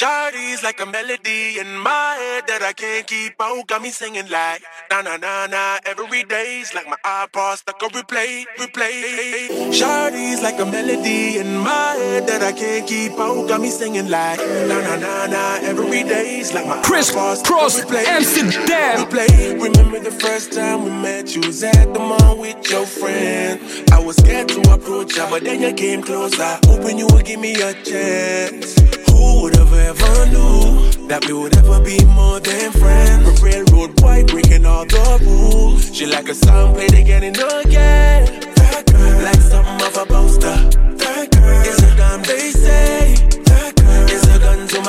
Shawty's like a melody in my head that I can't keep out. Got me singing like na na na na every day's like my iPod stuck on replay, replay. Shawty's like a melody in my head that I can't keep out. Got me singing like na na na na every day's like my Chris iPod Cross replay, Amsterdam. replay. Remember the first time we met? You was at the mall with your friend. I was scared to approach you, but then you came closer, hoping you would give me a chance. Who would have ever knew that we would ever be more than friends? A railroad boy breaking all the rules. She like a song played again and again. That girl, like something off a poster. That girl is a damn they say.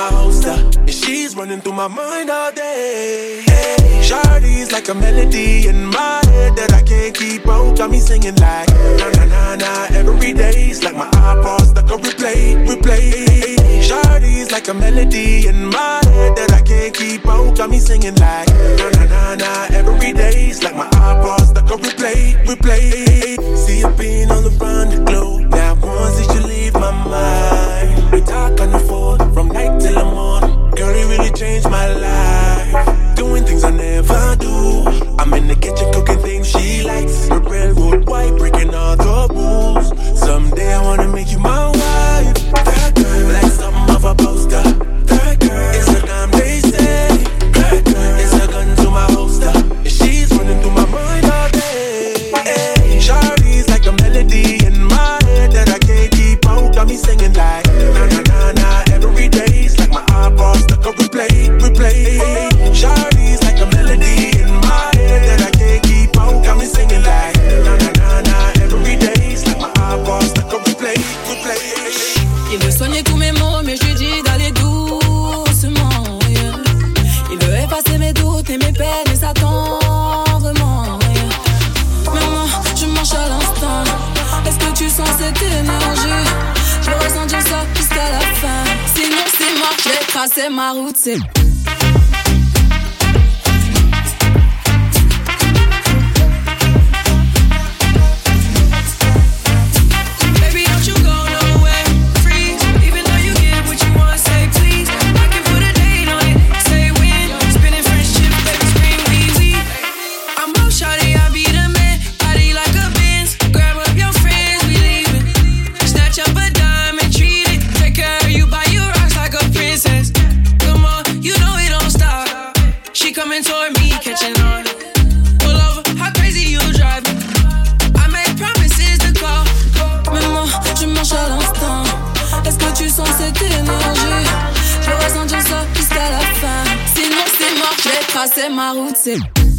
My. And she's running through my mind all day. Hey, Shawty's like a melody in my head that I can't keep out. Got me singing like na na na na every day's like my iPod stuck on replay, replay. Shawty's like a melody in my head that I can't keep out. Got me singing like na na na na every day's like my iPod stuck on replay, replay. See you being all around the globe. Now once did you leave my mind? We talk on the phone till the morning. Girl, you really changed my life. Doing things I never do. I'm in the kitchen cooking things she likes. The railroad white breaking all the rules. Someday I wanna make you my tracer ma route,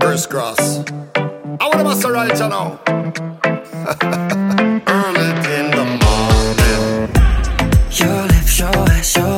First cross. I want to master right you now. Early in the morning. Your lips, your your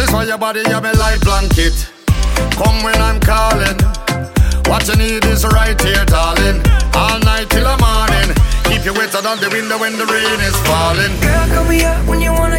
is why your body have a light blanket. Come when I'm calling. What you need is right here, darling. All night till the morning. Keep you wetter than the window when the rain is falling. Girl, call me up when you want.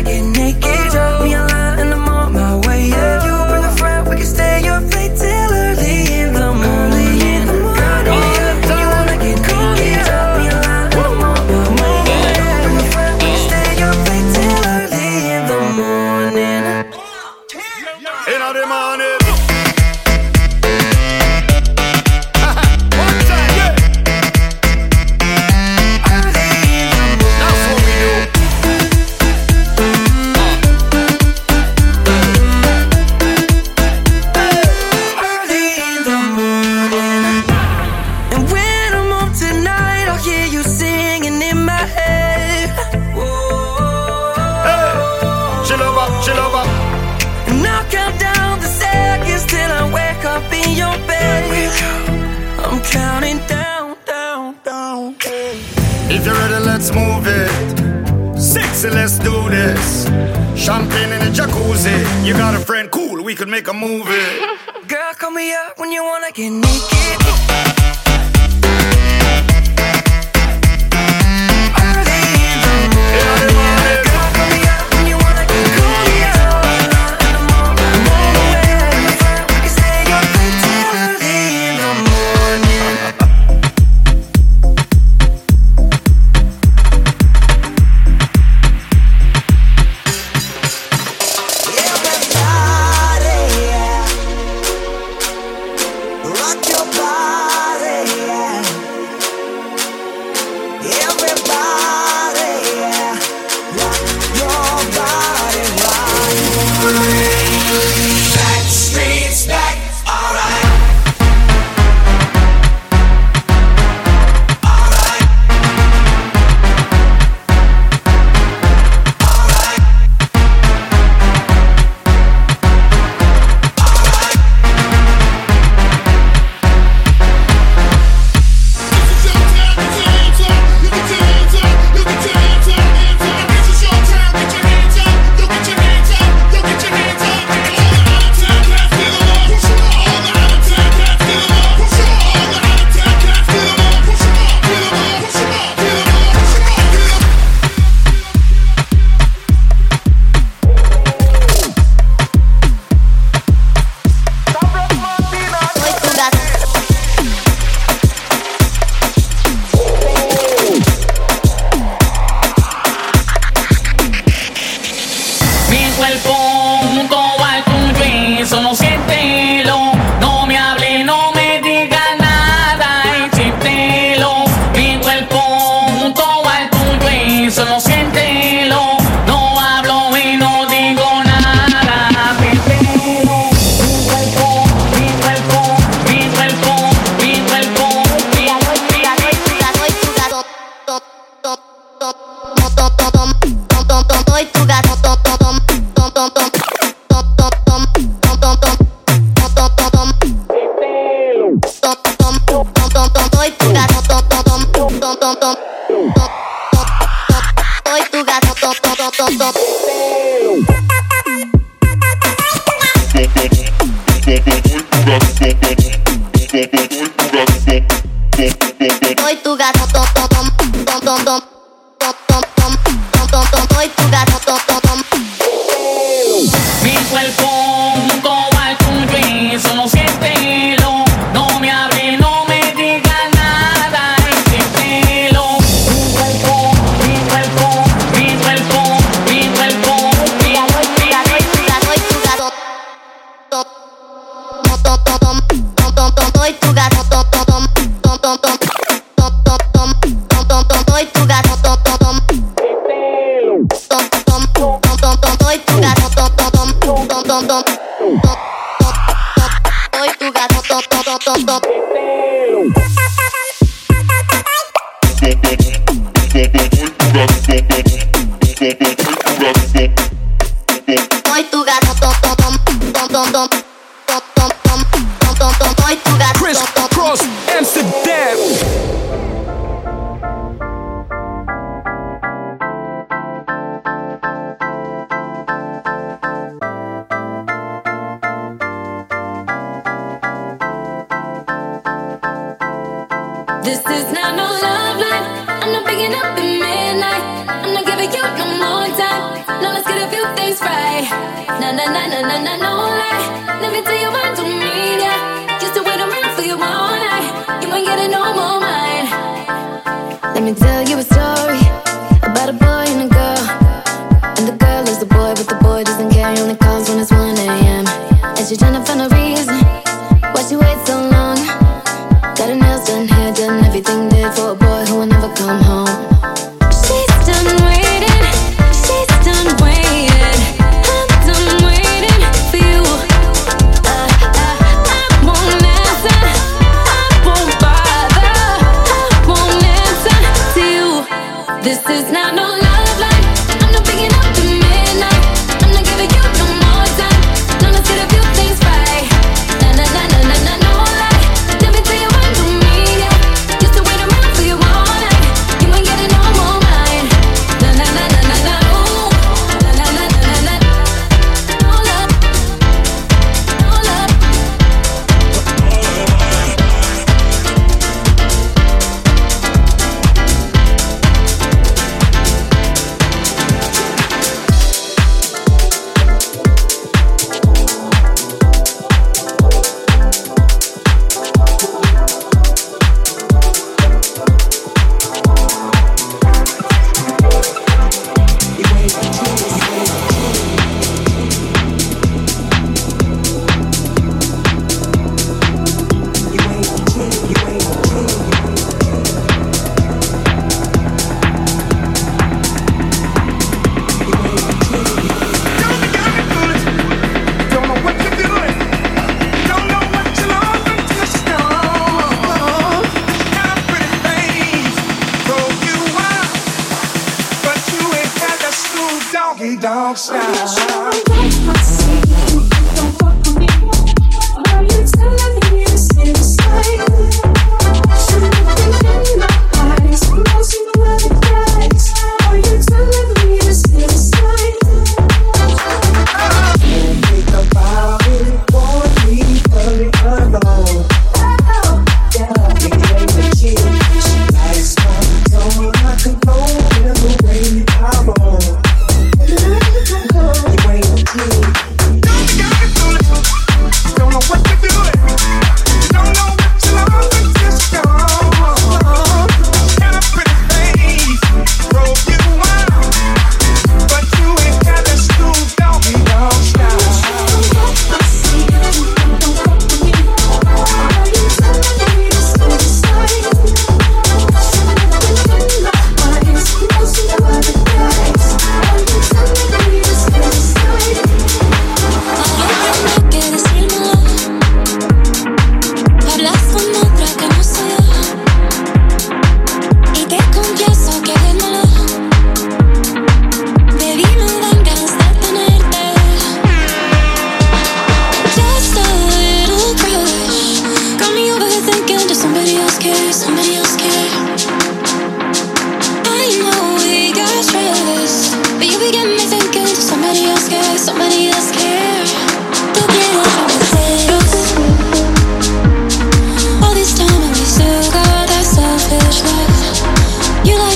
top.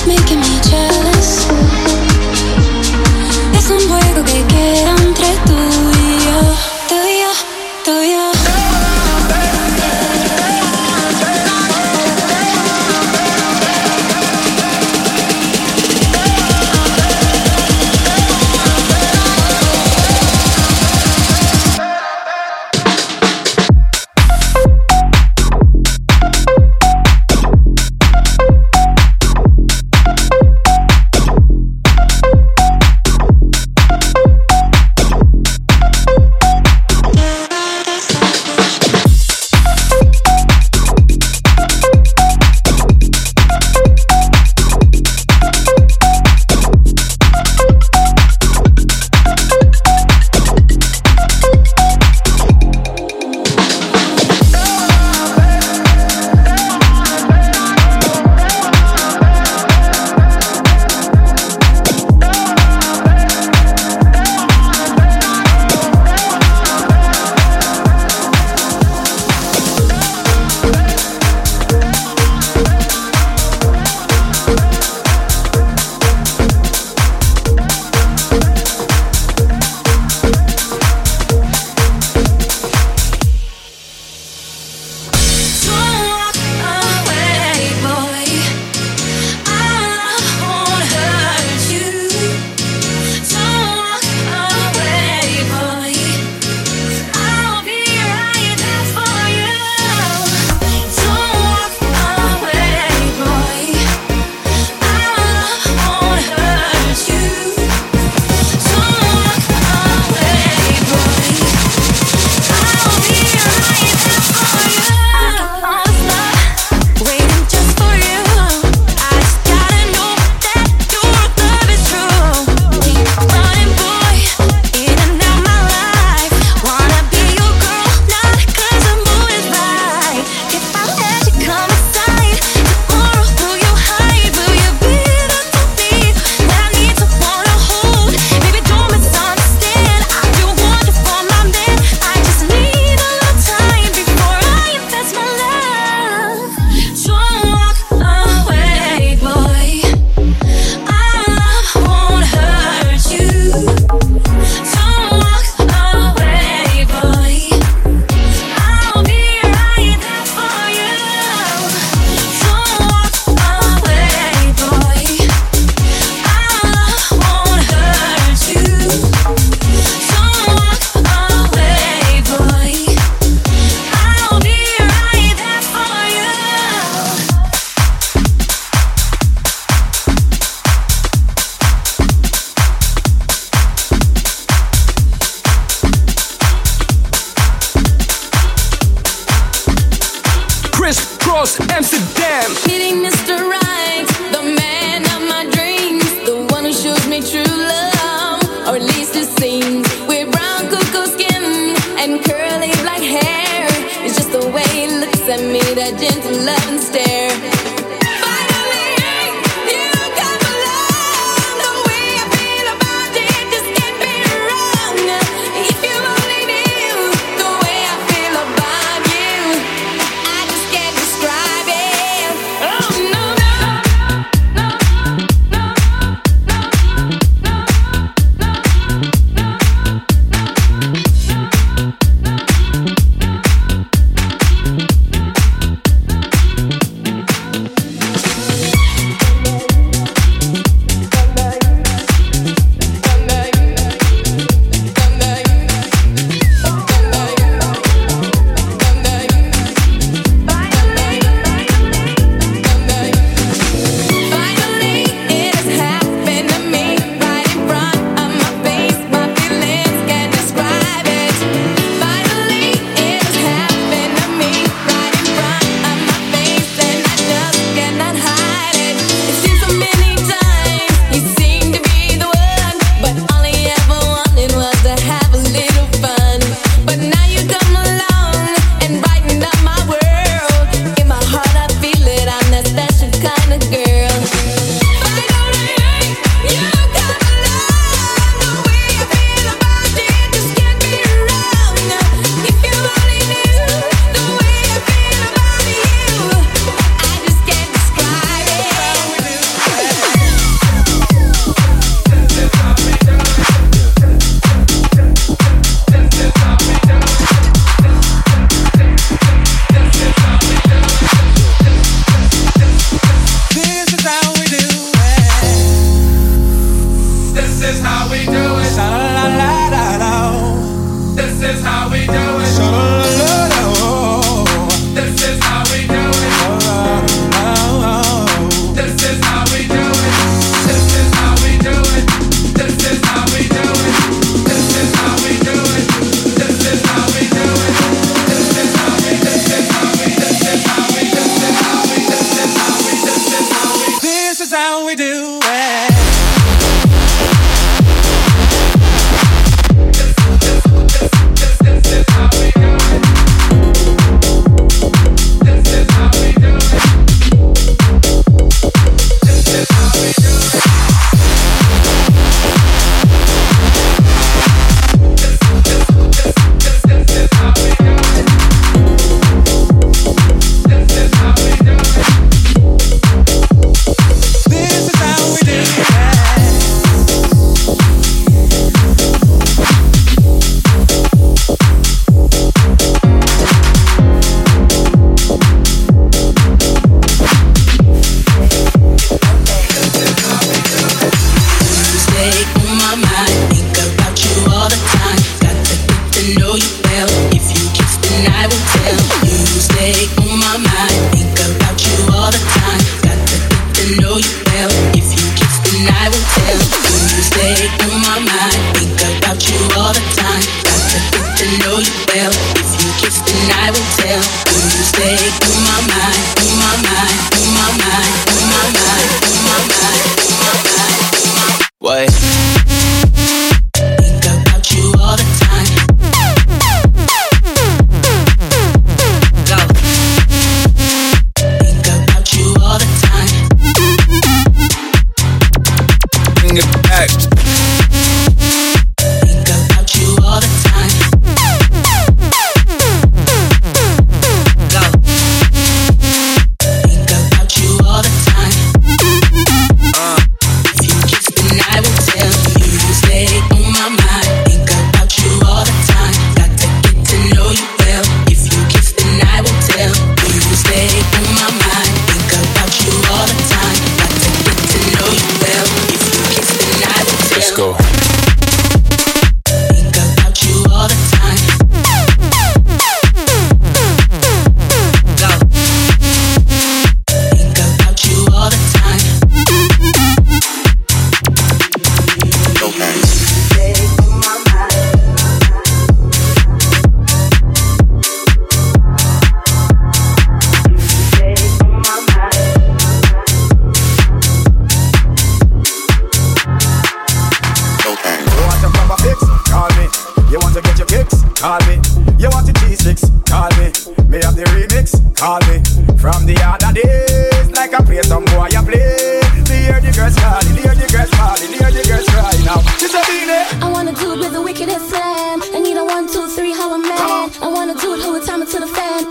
Making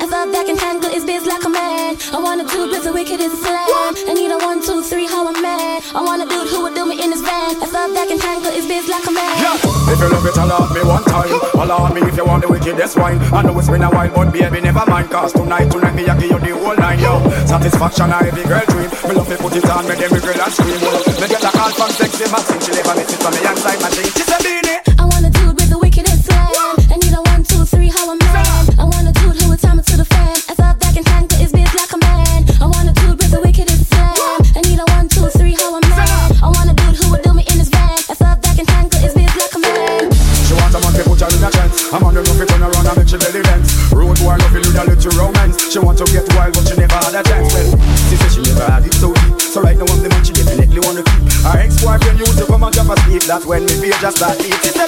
I fall back in handle his biz like a man. I wanna do blitz, the wicked is a slam. I need a one, two, three, how I'm mad. I wanna dude who would do me in his van. I fall back in handle his biz like a man. Yeah. If you love it, allow me one time. Allow me if you want the wickedest wine. I know it's been a while, but baby, never mind. Cause tonight, tonight, me, I give you the whole nine, yo. Satisfaction, I every girl dream. Me love to put it on, make every girl and scream. Me get a call from sexy, my she never misses on me and time, my thing. just a eat it.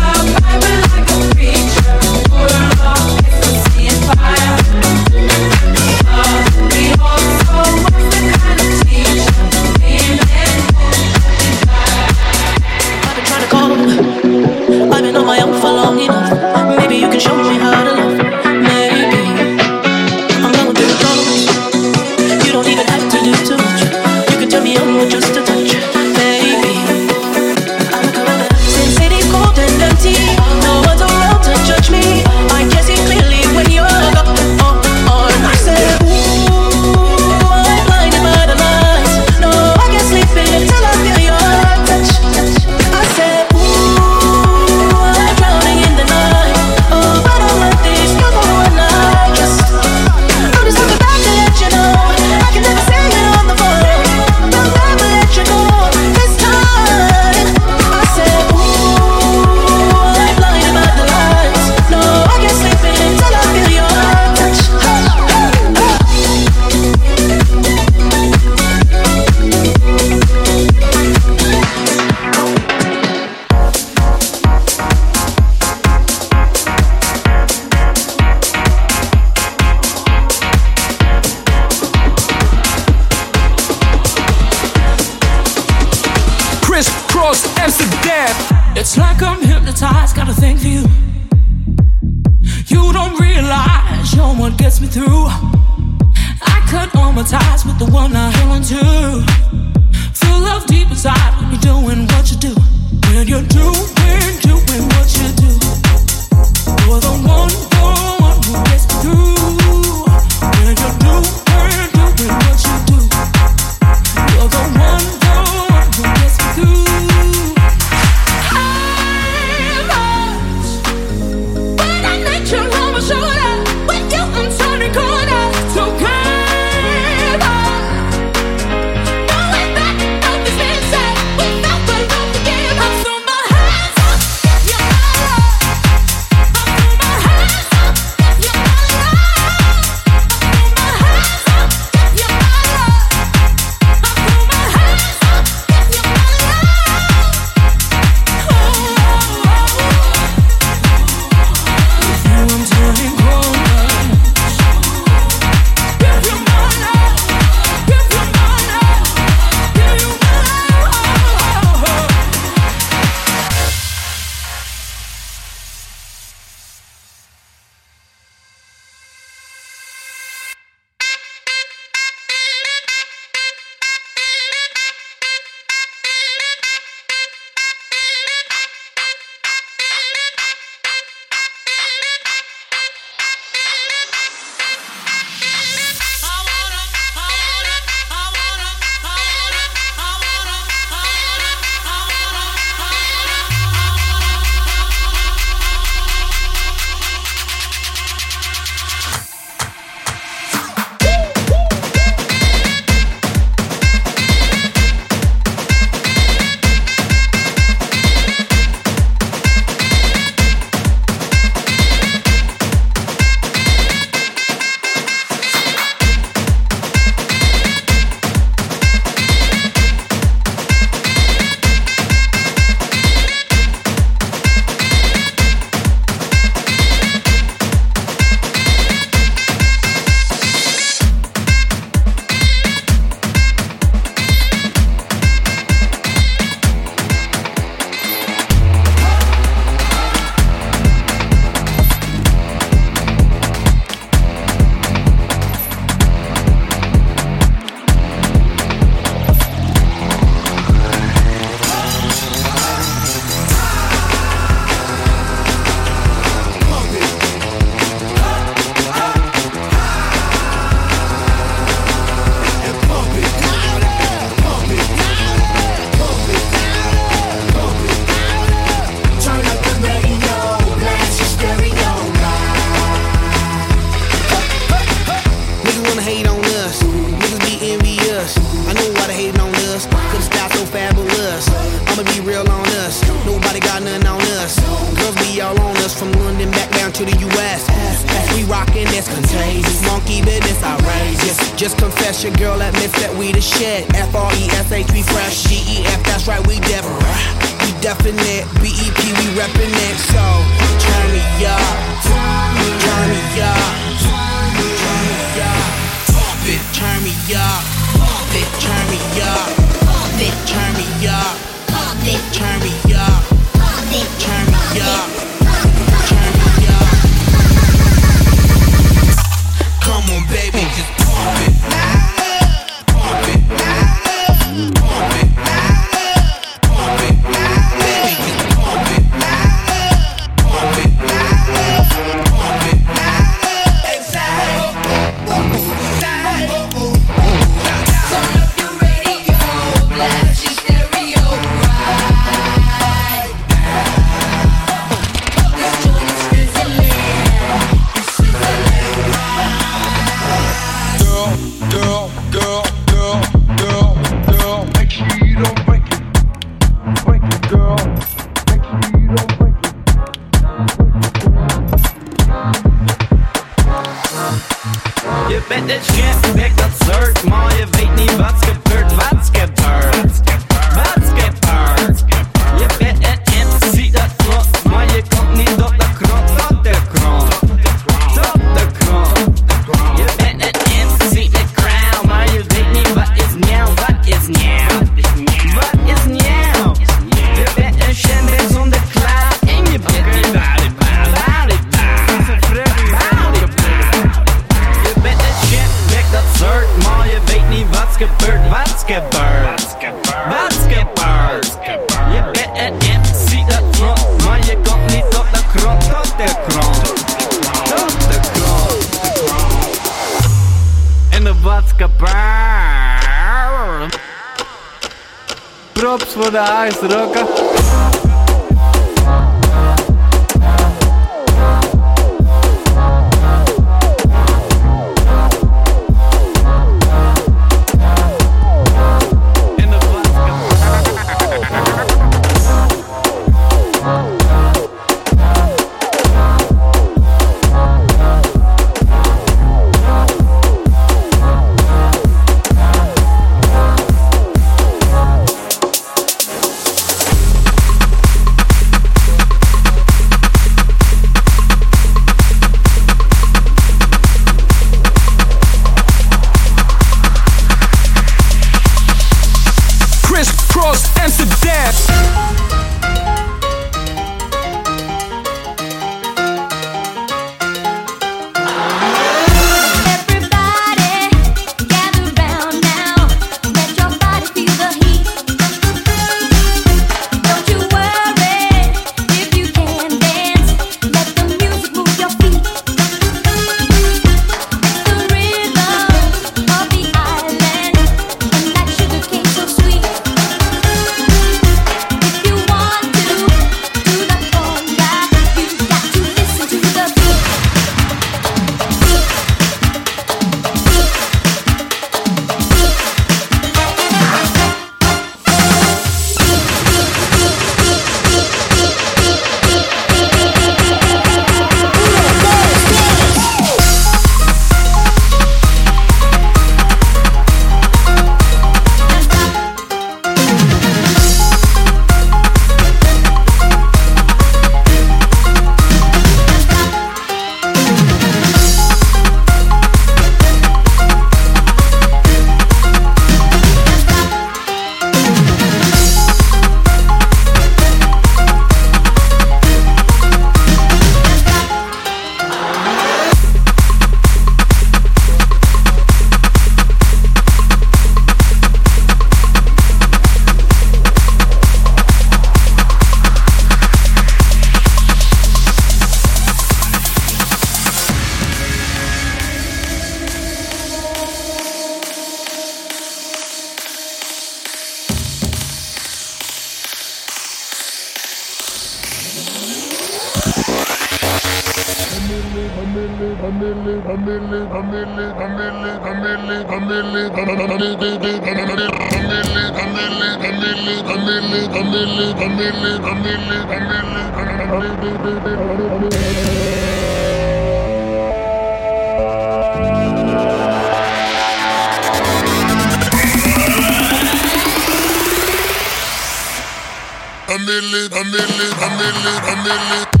I'm in it, I'm in it, I'm in it, I'm in it.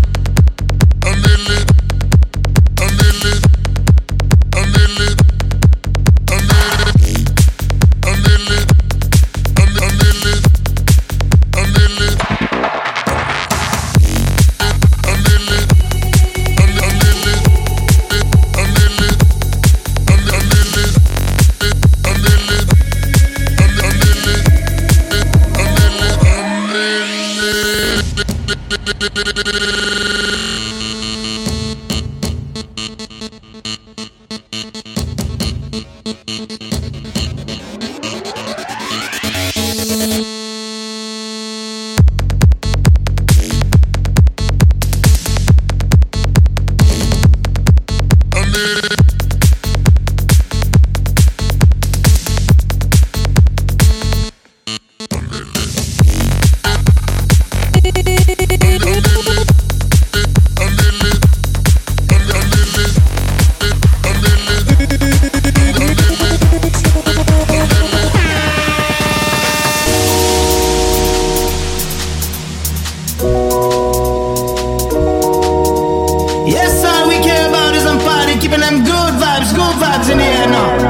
vibes, good vibes in the air now.